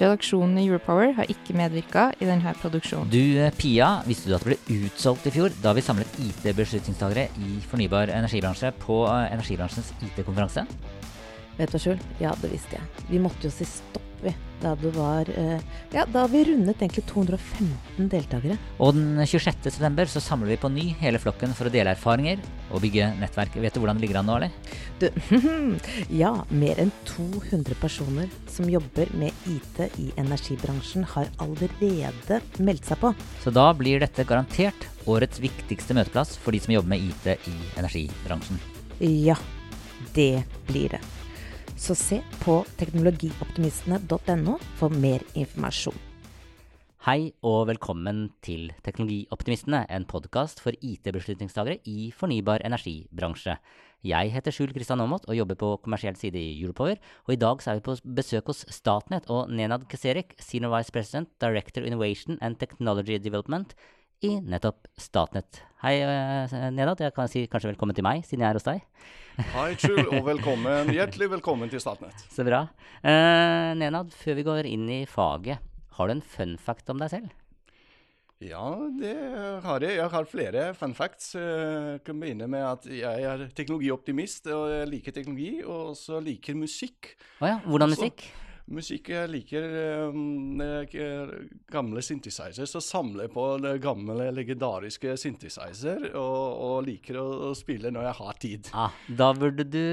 Redaksjonen i Europower har ikke medvirka i denne produksjonen. Du eh, Pia, visste du at det ble utsolgt i fjor da vi samlet IT-beslutningstagere i fornybar energibransje på eh, energibransjens IT-konferanse? Vet du hva, Skjul? Ja, det visste jeg. Vi måtte jo si stopp, vi. Da det var eh, Ja, da vi rundet egentlig 215 deltakere. Og den 26. september så samler vi på ny hele flokken for å dele erfaringer og bygge nettverk. Vet du hvordan det ligger an nå, eller? Du, ja, mer enn 200 personer som jobber med IT i energibransjen, har allerede meldt seg på. Så da blir dette garantert årets viktigste møteplass for de som jobber med IT i energibransjen. Ja, det blir det. Så se på teknologioptimistene.no for mer informasjon. Hei og velkommen til Teknologioptimistene, en podkast for IT-beslutningstagere i fornybar energibransje. Jeg heter Skjul Kristian Aamodt og jobber på kommersiell side i Europower. Og i dag er vi på besøk hos Statnett og Nenad Keserik, Senior Vice President, Director Innovation and Technology Development i nettopp Statnett. Hei, eh, Nenad. Jeg kan si kanskje velkommen til meg, siden jeg er hos deg. Hei, Skjul, og velkommen. Hjertelig velkommen til Statnett. Så bra. Eh, Nenad, før vi går inn i faget, har du en fun fact om deg selv? Ja, det har jeg. Jeg har flere fun facts. Jeg kan begynne med at jeg er teknologioptimist, og jeg liker teknologi, og så liker musikk. Å ja, hvordan musikk? musikk? Musikk jeg liker um, gamle synthesizers, Så samler jeg på det gamle, legendariske synthesizer, og, og liker å, å spille når jeg har tid. Ah, da burde du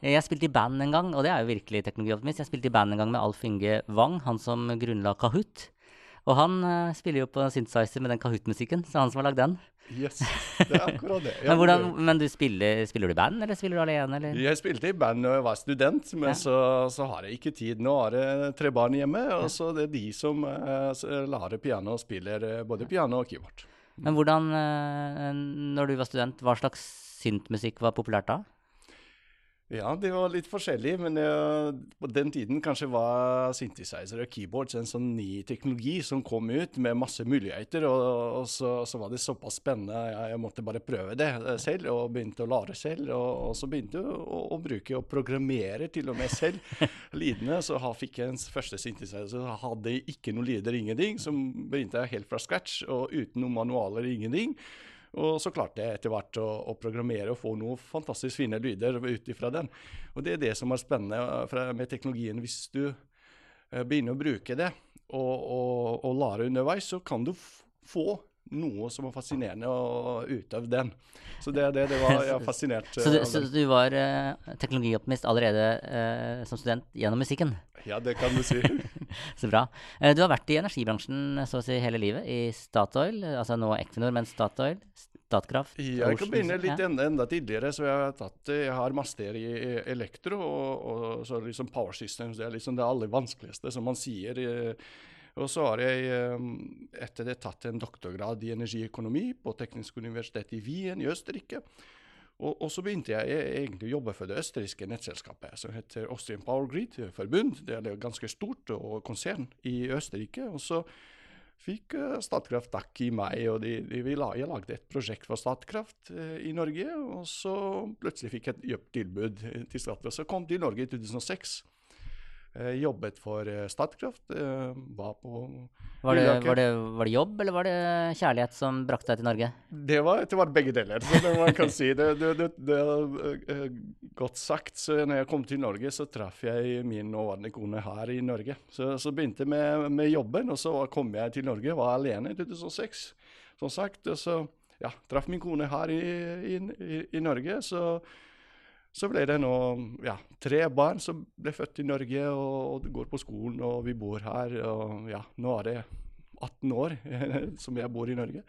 Jeg spilte i band en gang, og det er jo virkelig teknologioptimist. Jeg spilte i band en gang med Alf Inge Wang, han som grunnla Kahoot. Og han uh, spiller jo på synthesizer med den Kahoot-musikken, så han som har lagd den. Yes, det er akkurat det. Men hvordan, men du spiller, spiller du i band, eller spiller du alene, eller? Jeg spilte i band da jeg var student, men Ja. så, så har jeg ikke tid. Nå har jeg tre barn hjemme, og så det er de som uh, lærer piano og spiller eh, både piano og keyboard. Men hvordan, uh, når du var student, hva slags syntmusikk var populært da? Ja, det var litt forskjellig, men jeg, på den tiden kanskje var synthesizer og keyboards en sånn ny teknologi som kom ut med masse muligheter, og, og så, så var det såpass spennende. Jeg, jeg måtte bare prøve det eh, selv, og begynte å lære selv. Og, og så begynte jeg å, å bruke og programmere til og med selv lydene. Så fikk jeg en første synthesizer, så hadde jeg ikke noen lyder, ingenting. Så begynte jeg helt fra scratch, og uten noen manualer, ingenting. Og så klarte jeg etter hvert å, å programmere og få noen fantastisk fine lyder ut ifra den. Og det er det som er spennende eh, med teknologien. Hvis du eh, begynner å bruke det og, og, og lære underveis, så kan du få noe som var fascinerende og, ut av den. Så det, det, det var jeg er fascinert Så du, eh, så du var eh, teknologioptimist allerede eh, som student gjennom musikken? Ja, det kan du si. Så bra. Eh, Du har vært i energibransjen så å si hele livet, i Statoil, altså nå Equinor, men Statoil, Statkraft Ja, jeg kan begynne litt ja. enda, enda tidligere. så Jeg har tatt, jeg har master i elektro og, og så liksom power systems. Det er liksom det aller vanskeligste, som man sier. eh, Og så har jeg eh, etter det tatt en doktorgrad i energiøkonomi på Teknisk universitet i Wien i Østerrike. Og, og så begynte jeg e- egentlig å jobbe for det østerrikske nettselskapet som heter Austrian Power Grid Forbund. Det er et ganske stort og konsern i Østerrike. Og så fikk eh, Statkraft tak i meg, og de, de, jeg lagde et prosjekt for Statkraft eh, i Norge. Og så plutselig fikk jeg et tilbud eh, til Statkraft. Så kom kom til Norge i 2006. Eh, jobbet for eh, Statkraft. Eh, var på Var det, var, det, var det jobb, eller var det kjærlighet som brakte deg til Norge? Det var, det var begge deler, så det man kan si. Det, det, det, det er godt sagt. Så når jeg kom til Norge, så traff jeg min nåværende kone her i Norge. Så, så begynte jeg med, med jobben, og så kom jeg til Norge. Var alene i 2006, som sagt. Og så ja, traff min kone her i, i, i, i Norge. Så, så ble det nå ja, tre barn som ble født i Norge, og, og går på skolen, og vi bor her. Og ja, nå er det 18 år som jeg bor i Norge.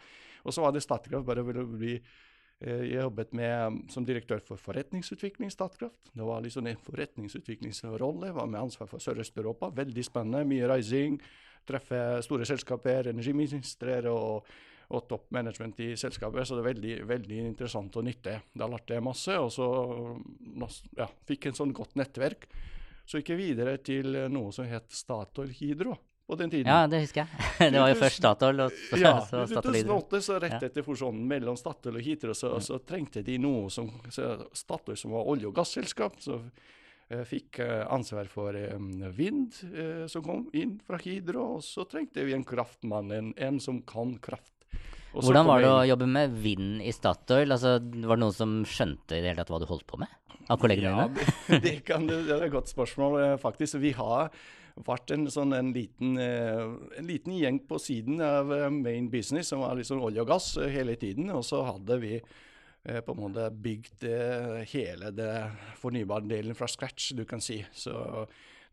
Og så var det Statkraft bare ville bli Eh, Jeg jobbet med, som direktør for forretningsutvikling i Statkraft. Det var liksom en forretningsutviklingsrolle. Var med ansvar for Sørøst-Europa. Veldig spennende. Mye reising. Treffe store selskaper, energiministre og, og toppmanagement i selskapet, Så det er veldig, veldig interessant og nyttig. Da lærte jeg masse, og så ja, fikk en sånn godt nettverk. Så gikk jeg videre til noe som het Statoil Hydro på den tiden. Ja, det husker jeg. Det var jo først Statoil, og så, ja, så Statoil Hydro. 2008, så rett etter fusjonen mellom Statoil og Hydro, så, så trengte de noe som Statoil, som var olje- og gasselskap, så eh, fikk eh, ansvar for eh, vind eh, som kom inn fra Hydro, og så trengte vi en kraftmann, en, en som kan kraft. Og så Hvordan var det å jobbe med vind i Statoil? Altså, var det noen som skjønte i det hele tatt hva du holdt på med? Av kollegene Ja, dine? det, det, kan, det er et godt spørsmål, eh, faktisk. Vi har vært en, sånn, en, liten, eh, en liten gjeng på siden av eh, main business, som var liksom olje og gass hele tiden. Og så hadde vi på en måte bygd hele det fornybare delen fra scratch, du kan si. Så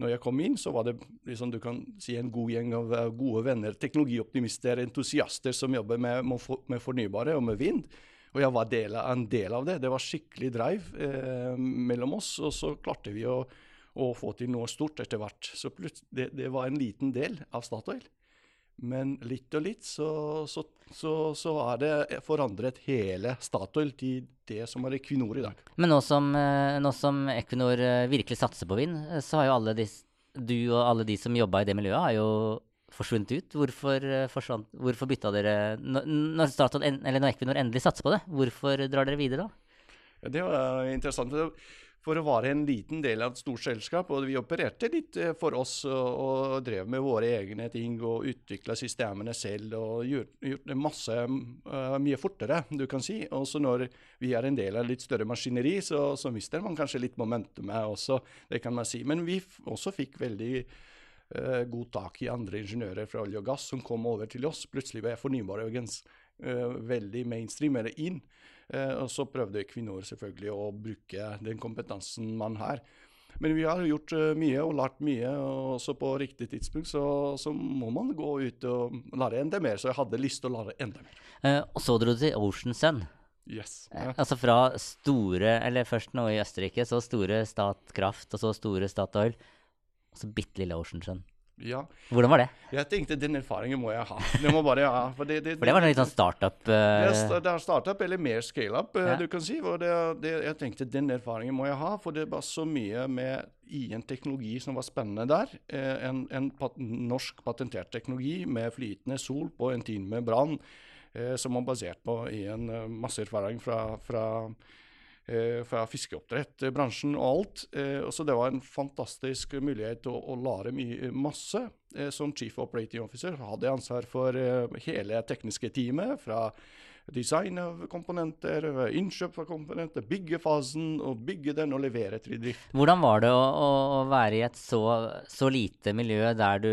når jeg kom inn, så var det liksom, du kan si en god gjeng av eh, gode venner, teknologioptimister, entusiaster som jobber med, med fornybare og med vind. Og jeg var del en del av det. Det var skikkelig drive eh, mellom oss. Og så klarte vi å, å få til noe stort etter hvert. Så det, det var en liten del av Statoil. Men litt og litt så, så, så, så er det forandret hele Statoil til det som er Equinor i dag. Men nå som, eh, nå som Equinor eh, virkelig satser på vind, eh, så har jo alle de, du og alle de som jobba i det miljøet, har jo forsvunnet ut. Hvorfor, forsvant, hvorfor bytta dere Når, når, Statoil eller når Equinor endelig satser på det, hvorfor drar dere videre da? Det var interessant. For å være en liten del av et stort selskap, og vi opererte litt eh, for oss og, og drev med våre egne ting og utvikla systemene selv og gjort, det masse uh, mye fortere, du kan si. Og så når vi er en del av litt større maskineri, så, så mister man kanskje litt momentumet også, det kan man si. Men vi også fikk veldig uh, god tak i andre ingeniører fra olje og gass som kom over til oss. Plutselig var fornybare gens eh, veldig mainstreamere inn. Eh, og så prøvde Equinor selvfølgelig å bruke den kompetansen man har. Men vi har gjort eh, mye og lært mye, og også på riktig tidspunkt så, så må man gå ut og lære enda mer. Så jeg hadde lyst til å lære enda mer. Eh, og så dro du til Ocean Sun. Yes. Eh, Altså fra store, eller først nå i Østerrike, så store Statkraft, og så store Statoil, og så bitte lille Ocean Sun. Ja. Hvordan var det? Jeg tenkte den erfaringen må jeg ha. Det må bare ha. For det, det, For det var litt sånn startup Det er, eh, det er startup eller mer scale-up, eh, Ja. du kan si. Og det, det, jeg tenkte den erfaringen må jeg ha, for det var så mye med i en teknologi som var spennende der. Eh, en en pat norsk patentert teknologi med flytende sol på en timemembran, eh, som var basert på en masse erfaring fra, fra eh, fra fiskeoppdrettbransjen og alt. Eh, så det var en fantastisk mulighet til å, å lære masse. Eh, som chief operating officer hadde jeg ansvar for eh, hele tekniske teamet. fra design av komponenter, innkjøp av komponenter, byggefasen, og bygge den og levere til drift. Hvordan var det å, å, være i et så, så lite miljø der du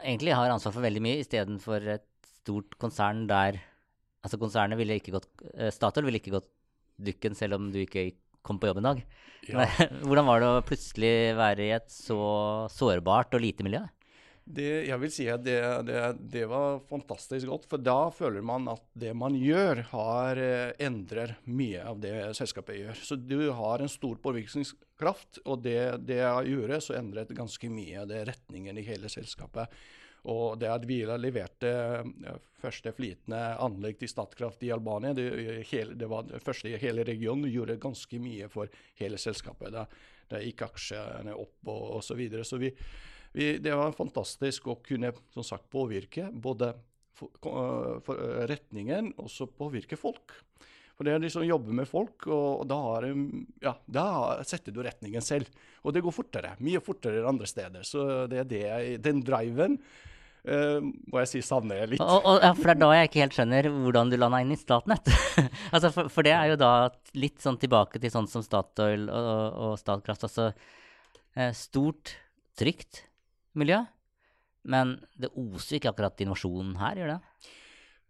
egentlig har ansvar for veldig mye, istedenfor et stort konsern der Altså, konsernet ville ikke gått eh, Statoil ville ikke gått dukken selv om du ikke kom på jobb en dag. Ja. Hvordan var det å plutselig være i et så sårbart og lite miljø? Det, jeg vil si at det, det, det var fantastisk godt, for da føler man at det man gjør, har eh, endrer mye av det selskapet gjør. Så du har en stor påvirkningskraft, og det, det jeg gjorde, så endret ganske mye av det retningen i hele selskapet. Og det at vi leverte eh, første flytende anlegg til Statkraft i Albania, det, det var det første i hele regionen, gjorde ganske mye for hele selskapet. Da, da gikk aksjene opp og, osv. så videre. Så vi, vi, det var fantastisk å kunne som sagt, påvirke både for, for, eh, retningen og så påvirke folk. For det er liksom som jobbe med folk, og da, har, ja, da setter du retningen selv. Og det går fortere. Mye fortere enn andre steder. Så det er det den driven eh, må jeg si savner jeg litt. Og, og, ja, for det er da jeg ikke helt skjønner hvordan du landa inn i Statnett. altså, for, for det er jo da litt sånn tilbake til sånn som Statoil og, og Statkraft. Altså eh, stort, trygt miljø. Men det oser ikke akkurat innovasjon her, gjør det?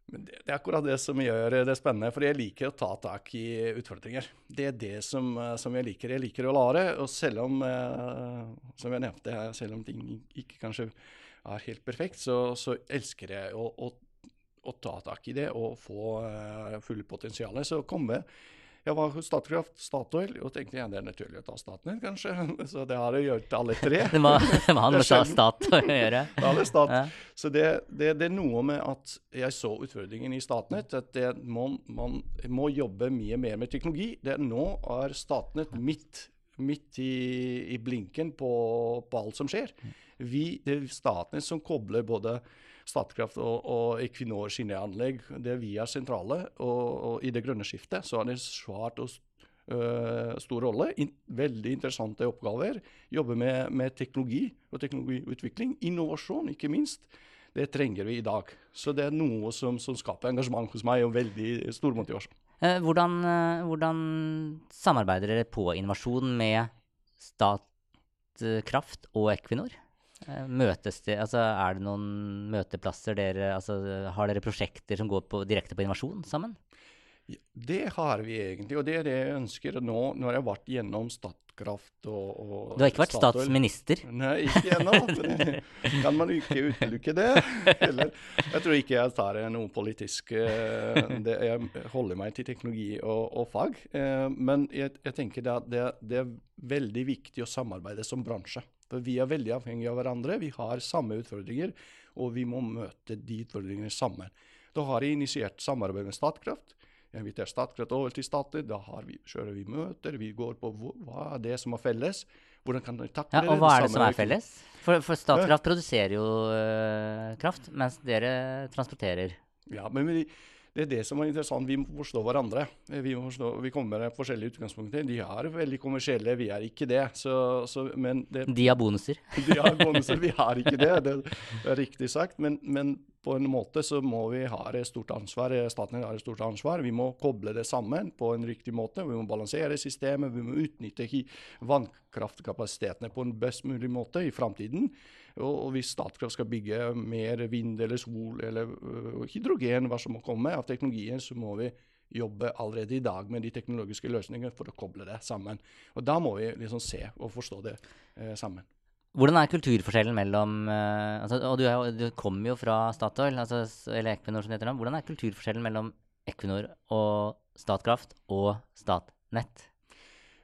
Men det, det er akkurat det som gjør det spennende, for jeg liker å ta tak i utfordringer. Det er det som, eh, som jeg liker. Jeg liker å lære, og selv om, eh, som jeg nevnte, her, selv om ting ikke kanskje er helt perfekt, så, så elsker jeg å, å, å ta tak i det og få uh, full potensialet. Så komme jeg var hos Statkraft, Statoil, og tenkte jeg det er naturlig å ta Statnett, kanskje. Så det har jeg gjort alle tre. det må ha med stat å gjøre. Alle stat. Ja. Så det, det, det, er noe med at jeg så utfordringen i Statnett, at det, man, man, må jobbe mye mer med teknologi. Det, nå er Statnett midt, midt i, i, blinken på, på, alt som skjer. Vi, det er Statnett som kobler både Statkraft og, og Equinor sine anlegg. Det er vi er sentrale. Og, og, i det grønne skiftet så er det svært og uh, stor rolle. In, veldig interessante oppgaver. Jobbe med, med, teknologi og teknologiutvikling. Innovasjon, ikke minst. Det trenger vi i dag. Så det er noe som, som skaper engasjement hos meg, og veldig stor motivasjon. Eh, hvordan, eh, hvordan, samarbeider dere på innovasjon med Statkraft og Equinor? Eh, møtes det, altså Er det noen møteplasser dere altså Har dere prosjekter som går på, direkte på innovasjon sammen? Det har vi egentlig, og det er det jeg ønsker nå når jeg har vært gjennom Statkraft og, og Du har ikke vært Statoil. statsminister? Nei, ikke ennå. kan man ikke utelukke det? Eller, jeg tror ikke jeg tar noe politisk eh, det, Jeg holder meg til teknologi og, og fag. Eh, men jeg, jeg tenker det, det, det er veldig viktig å samarbeide som bransje. For vi er veldig avhengige av hverandre. Vi har samme utfordringer, og vi må møte de utfordringene sammen. Da har jeg initiert samarbeid med Statkraft. Jeg inviterer Statkraft over til Stater. Da vi, kjører vi møter. Vi går på hva er det som er felles. Hvordan kan vi takle ja, og Hva er det som er felles? For, for Statkraft ja. produserer jo øh, kraft, mens dere transporterer. Ja, men vi, det er det som er interessant. Vi må forstå hverandre. Vi, forstå, vi kommer med forskjellige utgangspunkter. De er veldig kommersielle, vi er ikke det. Så, så, det de har bonuser? De har bonuser, vi har ikke det. Det er riktig sagt. Men, men på en måte så må vi ha et stort ansvar. Staten har et stort ansvar. Vi må koble det sammen på en riktig måte. Vi må balansere systemet. Vi må utnytte vannkraftkapasitetene på en best mulig måte i framtiden. Og, hvis Statkraft skal bygge mer vind eller sol eller uh, hydrogen, hva som må komme av teknologien, så må vi jobbe allerede i dag med de teknologiske løsningene for å koble det sammen. Og Da må vi liksom se og forstå det eh, sammen. Hvordan er kulturforskjellen mellom uh, altså, Og du, du, kommer jo fra Statoil, altså, eller Equinor som det heter nå. Hvordan er kulturforskjellen mellom Equinor og Statkraft og Statnett?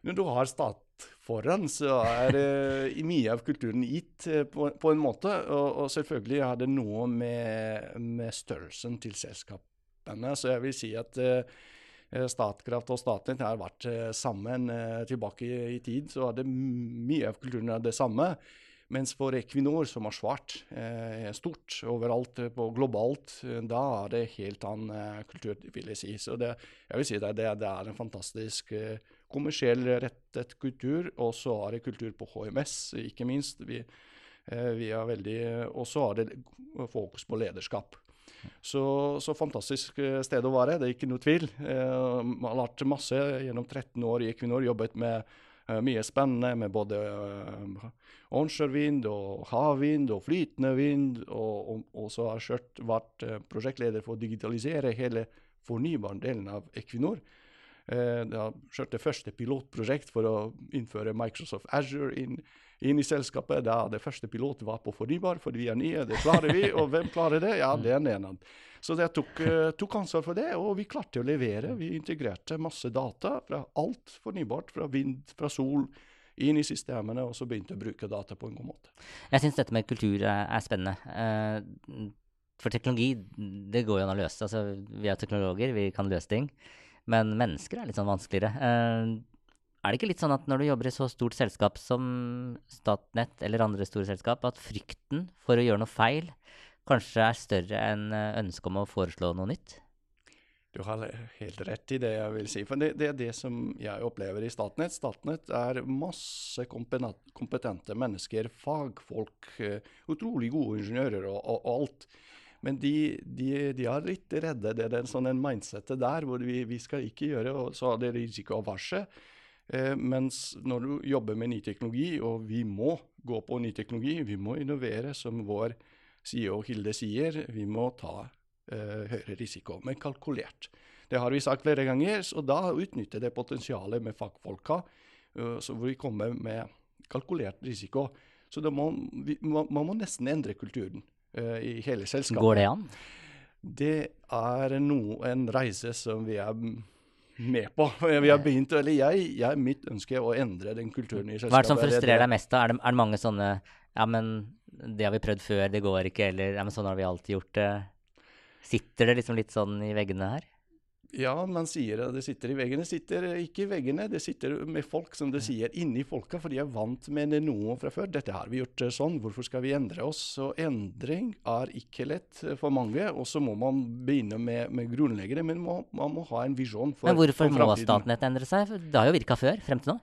Når du har stat foran, så er uh, mye av kulturen gitt uh, på, på, en måte. Og, og, selvfølgelig har det noe med, med, størrelsen til selskapene. Så jeg vil si at uh, Statkraft og Statnett har vært sammen tilbake i, i, tid. Så er det mye av kulturen er det samme. Mens for Equinor, som har svart stort overalt på globalt, da er det helt annen kultur, vil jeg si. Så det, jeg vil si det, det, det er en fantastisk eh, kommersiell rettet kultur, og så er det kultur på HMS, ikke minst. Vi, eh, vi er veldig, og så er det fokus på lederskap. Så, så, fantastisk eh, sted å være, det er ikke noe tvil. Eh, man har lært masse gjennom 13 år i Equinor, jobbet med mye spennende med både uh, onshore-vind og havvind og flytende vind. Og, og, og så har jeg vært prosjektleder for å digitalisere hele fornybardelen av Equinor. Eh, det har det første pilotprosjekt for å innføre Microsoft Azure inn, inn i selskapet. Da det første pilot var på fornybar, for vi er nye. Det klarer vi. Og hvem klarer det? Ja, det er Nenad. Så jeg tok, uh, tok, ansvar for det, og vi klarte å levere. Vi integrerte masse data fra alt fornybart, fra vind, fra sol, inn i systemene, og så begynte å bruke data på en god måte. Jeg syns dette med kultur er, spennende. Uh, for teknologi, det går jo an å løse. Altså, vi er teknologer, vi kan løse ting. Men mennesker er litt sånn vanskeligere. Uh, er det ikke litt sånn at når du jobber i så stort selskap som Statnett eller andre store selskap, at frykten for å gjøre noe feil kanskje er større enn eh, ønsket om å foreslå noe nytt? Du har helt rett i det jeg vil si. For det, det er det som jeg opplever i Statnett. Statnett er masse kompetente mennesker, fagfolk, eh, utrolig gode ingeniører og, og alt. Men de, de, de, er litt redde. Det er en sånn en mindset der hvor vi, vi, skal ikke gjøre, og så er det risiko og varsel. Eh, mens når du jobber med ny teknologi, og vi må gå på ny teknologi, vi må innovere, som vår CEO Hilde sier, vi må ta eh, høyere risiko, men kalkulert. Det har vi sagt flere ganger, og da utnytter det potensialet med fagfolka, uh, så hvor vi kommer med kalkulert risiko. Så må, vi, man må nesten endre kulturen. Eh, i hele selskapet. Går det an? Det er no, en reise som vi er med på. Vi har begynt, eller jeg, jeg Mitt ønske er å endre den kulturen i selskapet. Hva er det som frustrerer deg mest? da? Er det, er det mange sånne Ja, men det har vi prøvd før, det går ikke. Eller ja, men sånn har vi alltid gjort det. Sitter det liksom litt sånn i veggene her? Ja, man sier at det sitter i veggene. Sitter ikke i veggene, det sitter med folk, som det sier, inni folka, for de er vant med noe fra før. Dette har vi gjort sånn, hvorfor skal vi endre oss? Så endring er ikke lett for mange. Og så må man begynne med, med grunnleggere, men må, man må ha en visjon for, framtiden. Men hvorfor for må. Statnett endre seg? Det har jo virka før, frem til nå.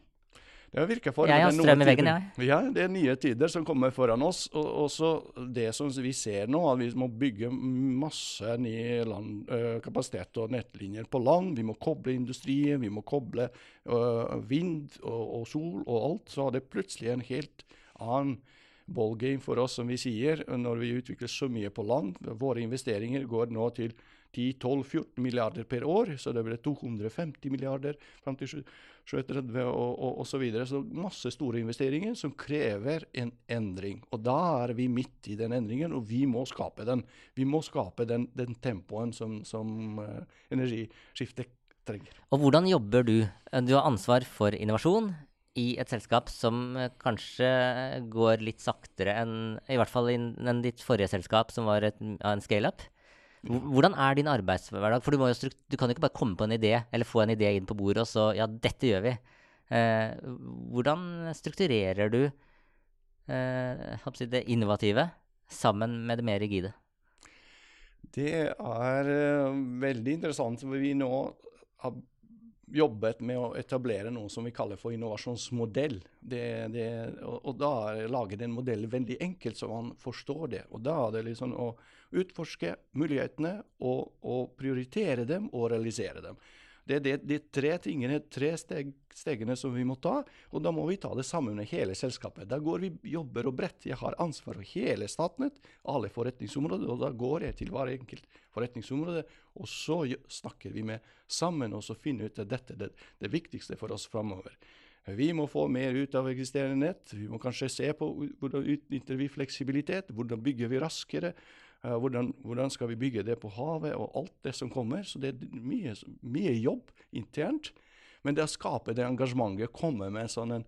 Det virker for, Jeg har strøm i veggen, jeg. Ja, det er nye tider som kommer foran oss. Og også det som vi ser nå, at vi må bygge masse ny land, øh, kapasitet og nettlinjer på land. Vi må koble industrien, vi må koble øh, vind og, og sol og alt. Så er det plutselig en helt annen ballgame for oss, som vi sier, når vi utvikler så mye på land. Våre investeringer går nå til 10-12-14 milliarder per år, så det blir 250 milliarder fram til 2030 og, og, og så videre. Så masse store investeringer som krever en endring. Og da er vi midt i den endringen, og vi må skape den. Vi må skape den, den tempoen som, som uh, energiskiftet trenger. Og hvordan jobber du? Du har ansvar for innovasjon i et selskap som eh, kanskje går litt saktere enn i hvert fall enn ditt forrige selskap, som var et, en scale-up. Hvordan er din arbeidshverdag? For du, du kan jo ikke bare komme på en idé, eller få en idé inn på bordet, og så Ja, dette gjør vi. Eh, hvordan strukturerer du eh, det innovative sammen med det mer rigide? Det er eh, veldig interessant. for Vi nå har jobbet med å etablere noe som vi kaller for innovasjonsmodell. Det, det, og, og da er laget en modell veldig enkelt, så man forstår det. Og da er det liksom å utforske mulighetene og, og prioritere dem og realisere dem. Det er de, de tre tingene, tre steg, stegene som vi må ta, og da må vi ta det sammen med hele selskapet. Da går vi jobber og bredt. Jeg har ansvar for hele Statnett, alle forretningsområder, og da går jeg til hver enkelt forretningsområde, og så snakker vi med sammen og så finner ut at dette er det, det viktigste for oss framover. Vi må få mer ut av eksisterende nett. Vi må kanskje se på hvordan utnytter vi fleksibilitet, hvordan bygger vi raskere. Eh, hvordan, hvordan skal vi bygge det på havet, og alt det som kommer. Så det er mye, mye jobb internt. Men det å skape det engasjementet, komme med sånn en,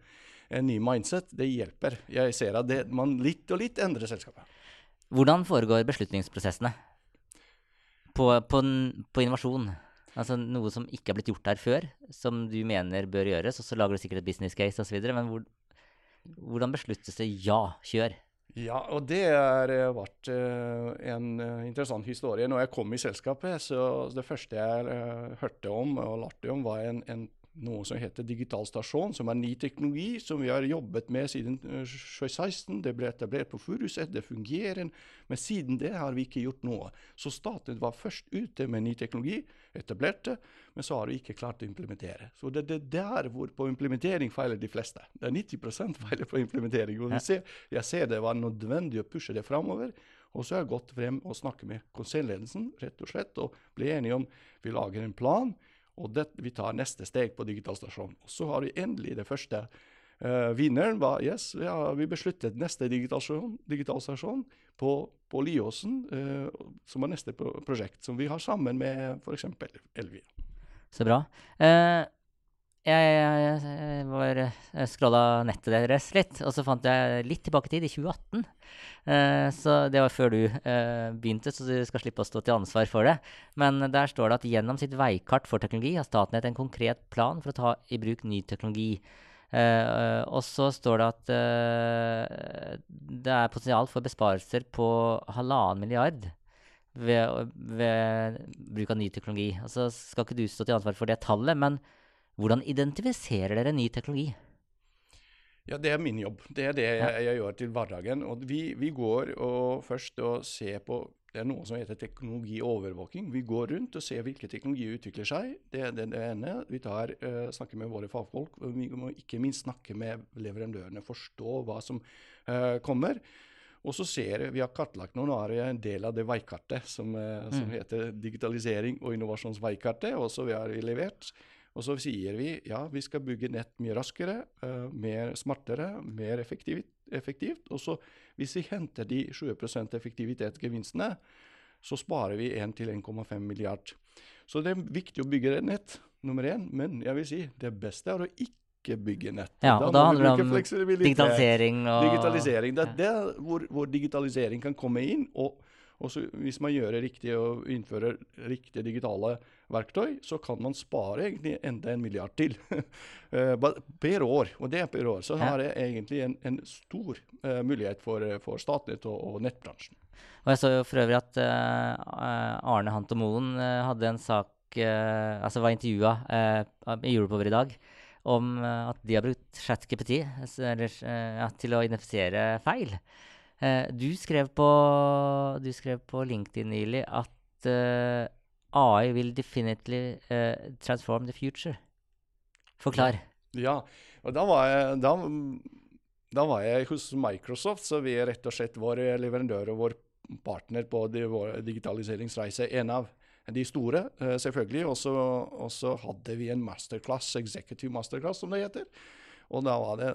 en ny mindset, det hjelper. Jeg ser at det, man litt og litt endrer selskapet. Hvordan foregår beslutningsprosessene på, på, på innovasjon? Altså noe som ikke er blitt gjort der før, som du mener bør gjøres, og så lager du sikkert et business case osv. Men hvor, hvordan besluttes det ja, kjør? Ja, og det har eh, vært eh, en eh, interessant historie. Når jeg kom i selskapet, så det første jeg hørte om og lærte om, var en, en, noe som heter digital stasjon, som er ny teknologi som vi har jobbet med siden eh, 2016. Det ble etablert på Furuset, det fungerer, men siden det har vi ikke gjort noe. Så staten var først ute med ny teknologi, etablerte, men så har vi ikke klart å implementere. Så det er der hvor på implementering feiler de fleste. Det er 90% feiler på implementering. og ser jeg ser det var nødvendig å pushe det framover. Og så har jeg gått frem og snakket med konsernledelsen rett og slett, og ble enige om vi lager en plan, og det, vi tar neste steg på digital stasjon. Og så har vi endelig det første. Uh, vinneren var yes, ja, vi besluttet neste digital stasjon, digital på, på Liåsen, uh, som er neste pro prosjekt, som vi har sammen med f.eks. Elvia. Så bra. Eh, jeg, jeg, var jeg scrolla nettet deres litt, og så fant jeg litt tilbake i tid, i 2018. Eh, så det var før du eh, begynte, så du skal slippe å stå til ansvar for det. Men der står det at gjennom sitt veikart for teknologi har Statnett en konkret plan for å ta i bruk ny teknologi. Eh, og så står det at eh, det er potensial for besparelser på halvannen milliard ved, ved bruk av ny teknologi. Altså skal ikke du stå til ansvar for det tallet, men hvordan identifiserer dere ny teknologi? Ja, det er min jobb. Det er det jeg, jeg gjør til hverdagen. Og vi, vi går og først og ser på Det er noe som heter teknologiovervåking. Vi går rundt og ser hvilke teknologier utvikler seg. Det er det, ene. Vi tar, uh, snakker med våre fagfolk. Vi må ikke minst snakke med leverandørene, forstå hva som uh, kommer. Og så ser vi, vi har kartlagt nå, nå er en del av det veikartet som, eh, som Mm. heter digitalisering og innovasjonsveikartet, og så har vi levert. Og så sier vi ja, vi skal bygge nett mye raskere, uh, mer smartere, mer effektivt. effektivt. Og så hvis vi henter de 20% effektivitetsgevinstene, så sparer vi 1-1,5 milliard. Så det er viktig å bygge et nett, nummer én. Men jeg vil si det beste er å ikke bygge nett. Ja, og da, handler det om digitalisering og Digitalisering. Det er der hvor, hvor digitalisering kan komme inn. og og så Hvis man gjør det riktig og innfører riktige digitale verktøy, så kan man spare egentlig enda en milliard til eh, per år. Og det er per år. Så har det egentlig en, en stor uh, mulighet for, for Statnett og, og nettbransjen. Og jeg så jo for øvrig at uh, Arne Hanto Moen eh, hadde en sak eh, Altså var intervjua i Europower i dag om eh, at de har brukt ChatGPT eller, eh, ja, til å identifisere feil. Eh, du, skrev på, du skrev på LinkedIn nylig at eh, AI will definitely eh, transform the future. Forklar. Ja, og da var jeg, da, da var jeg hos Microsoft, så vi er rett og slett vår leverandør og vår partner på de, vår digitaliseringsreise. En av de store, selvfølgelig. Og så hadde vi en masterclass, executive masterclass, som det heter. Og da var det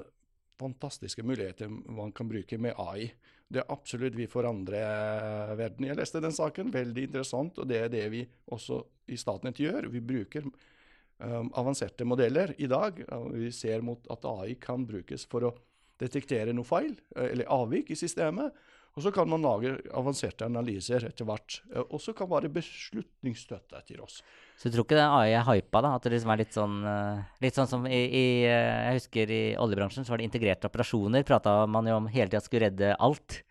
fantastiske muligheter man kan bruke med AI. Det absolutt vi forandrer verden. Jeg leste den saken, veldig interessant. Og det er det vi også i Statnett gjør. Vi bruker um, avanserte modeller i dag. Vi ser mot at AI kan brukes for å detektere noe feil eh, eller avvik i systemet. Og så kan man lage avanserte analyser etter hvert. eh, Og så kan være beslutningsstøtte etter oss. Så du tror ikke det AI er hypa, da? At det liksom er litt sånn eh, Litt sånn som i, i eh, Jeg husker i oljebransjen så var det integrerte operasjoner. Prata man jo om hele tida skulle redde alt.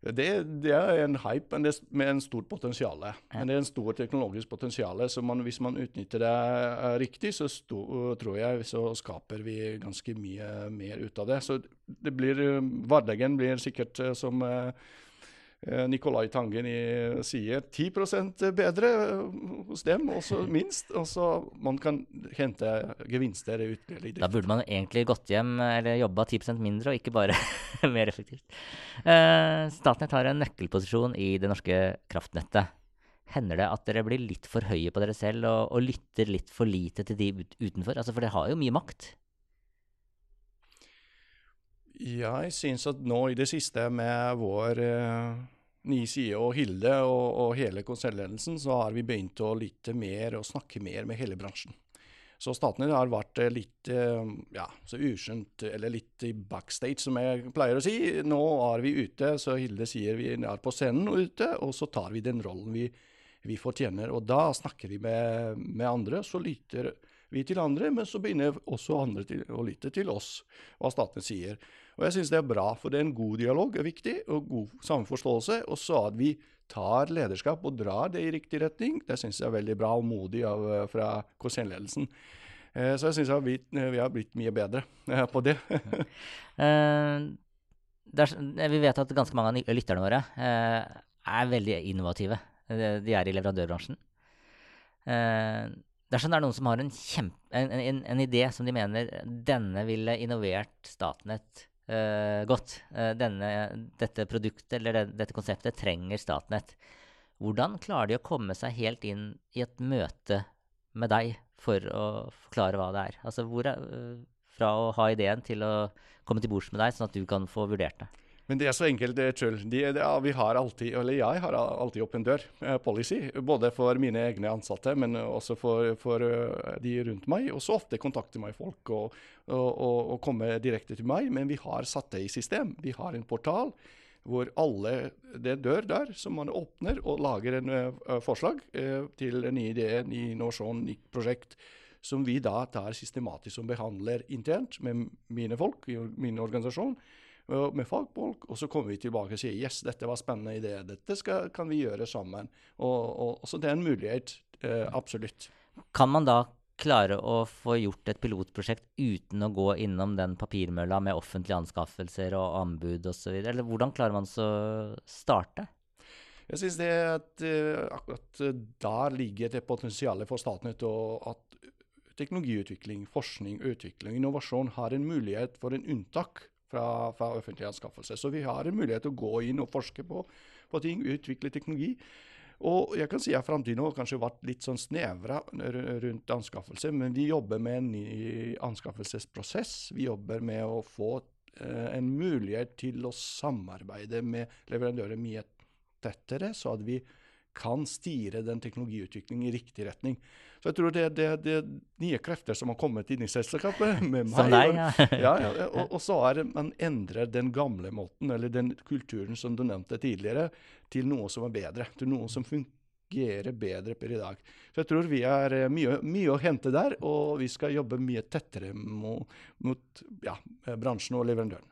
Det, det er en hype men det, med en stort potensial. Men det er en stor teknologisk potensial. Så man, hvis man utnytter det eh, riktig, så sto, tror jeg så skaper vi ganske mye mer ut av det. Så det blir, eh, hverdagen blir sikkert eh, som eh, Nicolai Tangen i, sier, 10 bedre eh, hos dem, også minst. Og så man kan hente gevinster ut. Da burde man egentlig gått hjem eh, eller jobba 10 mindre, og ikke bare mer effektivt. Eh, Statnett har en nøkkelposisjon i det norske kraftnettet. Hender det at dere blir litt for høye på dere selv og, og lytter litt for lite til de utenfor? Altså, for dere har jo mye makt. Jeg syns at nå i det siste med vår eh, nye side og Hilde og, og hele konsernledelsen, så har vi begynt å lytte mer og snakke mer med hele bransjen. Så Statnett har vært eh, litt eh, ja, så uskjønt, eller litt i backstage, som jeg pleier å si. Nå er vi ute, så Hilde sier vi er på scenen og ute, og så tar vi den rollen vi, vi fortjener. Og da snakker vi med, med andre, så lytter vi til andre, men så begynner også andre til, å lytte til oss, hva statene sier. Og jeg syns det er bra, for det er en god dialog er viktig, og god samforståelse. Og så at vi tar lederskap og drar det i riktig retning, det syns jeg er veldig bra og modig av, eh, fra konsernledelsen. Eh, så jeg syns vi har blitt mye bedre eh, på det. Eh, vi vet at ganske mange av lytterne våre eh, er veldig innovative. Eh, De er i leverandørbransjen. Dersom det er noen som har en, kjempe, en, en, en idé som de mener denne ville innovert Statnett uh, godt, uh, denne, dette produktet eller det, dette konseptet trenger Statnett, hvordan klarer de å komme seg helt inn i et møte med deg for å forklare hva det er? Altså hvor øh, fra å ha ideen til å komme til bords med deg, sånn at du kan få vurdert det. Men det er så enkelt, tull. De, De, ja, vi har alltid, eller jeg har alltid åpen dør-policy. både for mine egne ansatte, men også for, for eh, de rundt meg. Og så ofte kontakter meg folk og, og, og, og kommer direkte til meg. Men vi har satt det i system. Vi har en portal hvor alle Det dør der som man åpner og lager en uh, forslag uh, til en ny idé, ny innovasjon, nytt prosjekt. Som vi da tar systematisk og behandler internt med mine folk i min organisasjon med fagfolk, og så kommer vi tilbake og sier yes, dette var spennende idé, dette skal, kan vi gjøre sammen. Og, og, så det er en mulighet, eh, absolutt. Kan man da klare å få gjort et pilotprosjekt uten å gå innom den papirmølla med offentlige anskaffelser og anbud osv.? Eller hvordan klarer man så starte? Jeg syns det at eh, akkurat eh, der ligger det potensialet for Statnett, og at teknologiutvikling, forskning, utvikling, innovasjon har en mulighet for en unntak fra, fra offentlige anskaffelser. Så vi har en mulighet til å gå inn og forske på, på ting, utvikle teknologi. Og jeg kan si at Framtiden har kanskje vært litt sånn snevra rundt anskaffelse, men vi jobber med en ny anskaffelsesprosess. Vi jobber med å få eh, en mulighet til å samarbeide med leverandører mye tettere, så at vi kan styre den teknologiutviklingen i riktig retning. Så jeg tror det er det, nye krefter som har kommet inn i selskapet med meg. Deg, ja. ja, ja og, og, så er det man endrer den gamle måten, eller den kulturen som du nevnte tidligere, til noe som er bedre. Til noe som fungerer bedre per i dag. Så jeg tror vi har eh, mye, mye, å hente der, og vi skal jobbe mye tettere mot, mot ja, bransjen og leverandøren.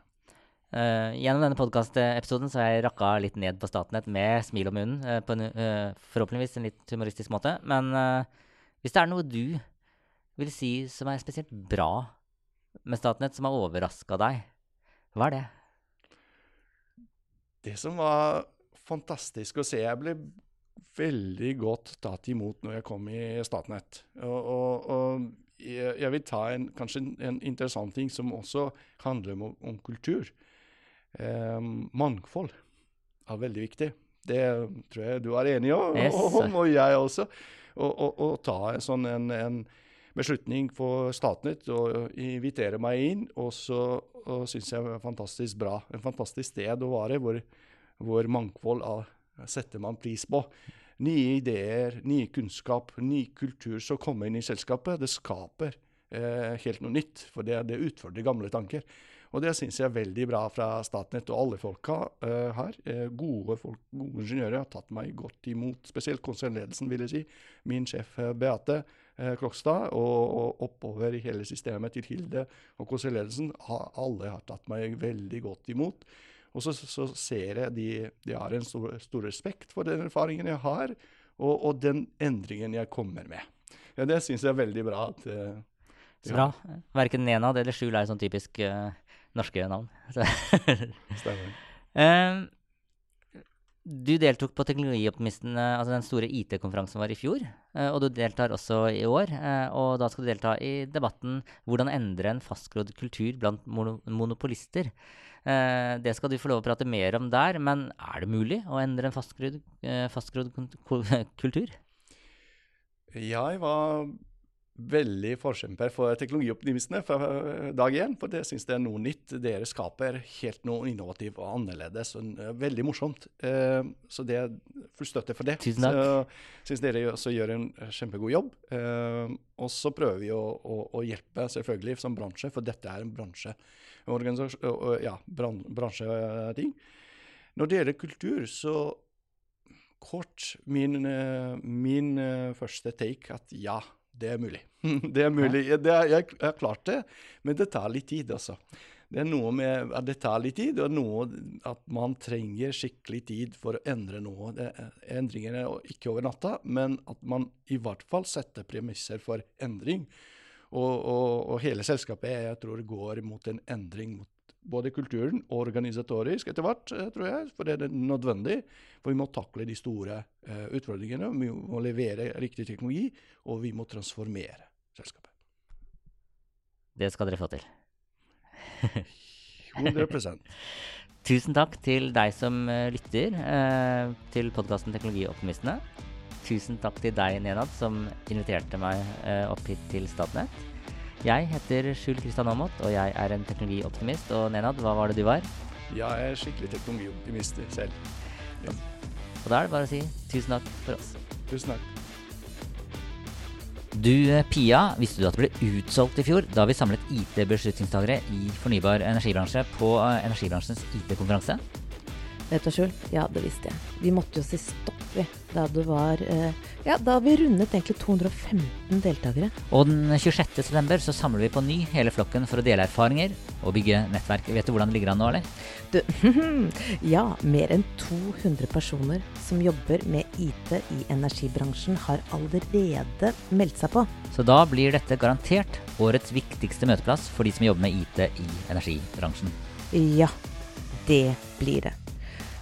Uh, gjennom denne podkastepisoden har jeg rakka litt ned på Statnett med smil om munnen, uh, på en uh, forhåpentligvis en litt humoristisk måte. Men hvis det er noe du vil si som er spesielt bra med Statnett, som har overraska deg, hva er det? Det som var fantastisk å se Jeg ble veldig godt tatt imot når jeg kom i Statnett. Og, og, og jeg, vil ta en, kanskje en, en, interessant ting som også handler om, om kultur. Eh, mangfold er veldig viktig. Det tror jeg du er enig om, yes. og jeg også. Å ta en sånn en, en beslutning for Statnett og invitere meg inn, og så syns jeg det er fantastisk bra. En fantastisk sted å være, hvor, hvor mangfold av, setter man pris på. Nye ideer, ny kunnskap, ny kultur som kommer inn i selskapet, det skaper eh, helt noe nytt. For det, det utfordrer gamle tanker. Og det syns jeg er veldig bra fra Statnett og alle folka uh, her. Uh, gode, folk, gode ingeniører har tatt meg godt imot, spesielt konsernledelsen, vil jeg si. Min sjef uh, Beate Klokstad, og, oppover i hele systemet til Hilde og konsernledelsen. Alle har tatt meg veldig godt imot. Og så, så ser jeg de, de har en stor, stor, respekt for den erfaringen jeg har, og, og den endringen jeg kommer med. Ja, det syns jeg er veldig bra. at så bra. Verken Nenad eller Skjul er sånn typisk uh, norske navn. Stemmer. Uh, du deltok på Teknologioptimistene, altså den store IT-konferansen var i fjor. Uh, og du deltar også i år. Uh, og da skal du delta i debatten 'Hvordan endre en fastgrodd kultur blant monopolister'. Det skal du få lov å prate mer om der, men er det mulig å endre en fastgrodd, fastgrodd kultur? Jeg var veldig forkjemper for teknologioptimistene fra dag én. For det syns det er noe nytt. Dere skaper helt noe innovativt og annerledes. og uh, Veldig morsomt. Uh, så det er full støtte for det. Tusen takk. Så syns dere også gjør en kjempegod jobb. Og så prøver vi å, å, å, hjelpe, selvfølgelig, som bransje, for dette er en bransje, ja, bran, bransjeting. Når det gjelder kultur, så kort min, min første take at ja det er mulig. det er mulig. Det er, jeg, jeg, har klart det, men det tar litt tid, altså. Det er noe med at det tar litt tid, og noe at man trenger skikkelig tid for å endre noe. Det, endringene er ikke over natta, men at man i hvert fall setter premisser for endring. Og, og, og hele selskapet jeg tror går mot en endring mot både kulturen og organisatorisk etter hvert, eh, tror jeg. For det er nødvendig. For vi må takle de store uh, utfordringene. Vi må levere riktig teknologi, og vi må transformere selskapet. Det skal dere få til. 100% Tusen takk til deg som uh, lytter eh, til podkasten Teknologioptimistene. Tusen takk til deg, Nenad, som inviterte meg opp hit til Statnett. Jeg heter Skjul Kristian Aamodt, og jeg er en teknologioptimist. Og Nenad, hva var det du var? Jeg er skikkelig teknologioptimist selv. Ja. Og da er det bare å si tusen takk for oss. Tusen takk. Du, eh, Pia, visste du at det ble utsolgt i fjor da vi samlet IT-beslutningstagere i fornybar energibransje på eh, energibransjens IT-konferanse? Vet du, Skjul, ja, det visste jeg. Vi måtte jo si stopp vi, da det var eh, Ja, da vi rundet egentlig 215 deltakere. Og den 26. september så samler vi på ny hele flokken for å dele erfaringer og bygge nettverk. Vet du hvordan det ligger an nå, eller? Du, ja, mer enn 200 personer som jobber med IT i energibransjen, har allerede meldt seg på. Så da blir dette garantert årets viktigste møteplass for de som jobber med IT i energibransjen. Ja, det blir det.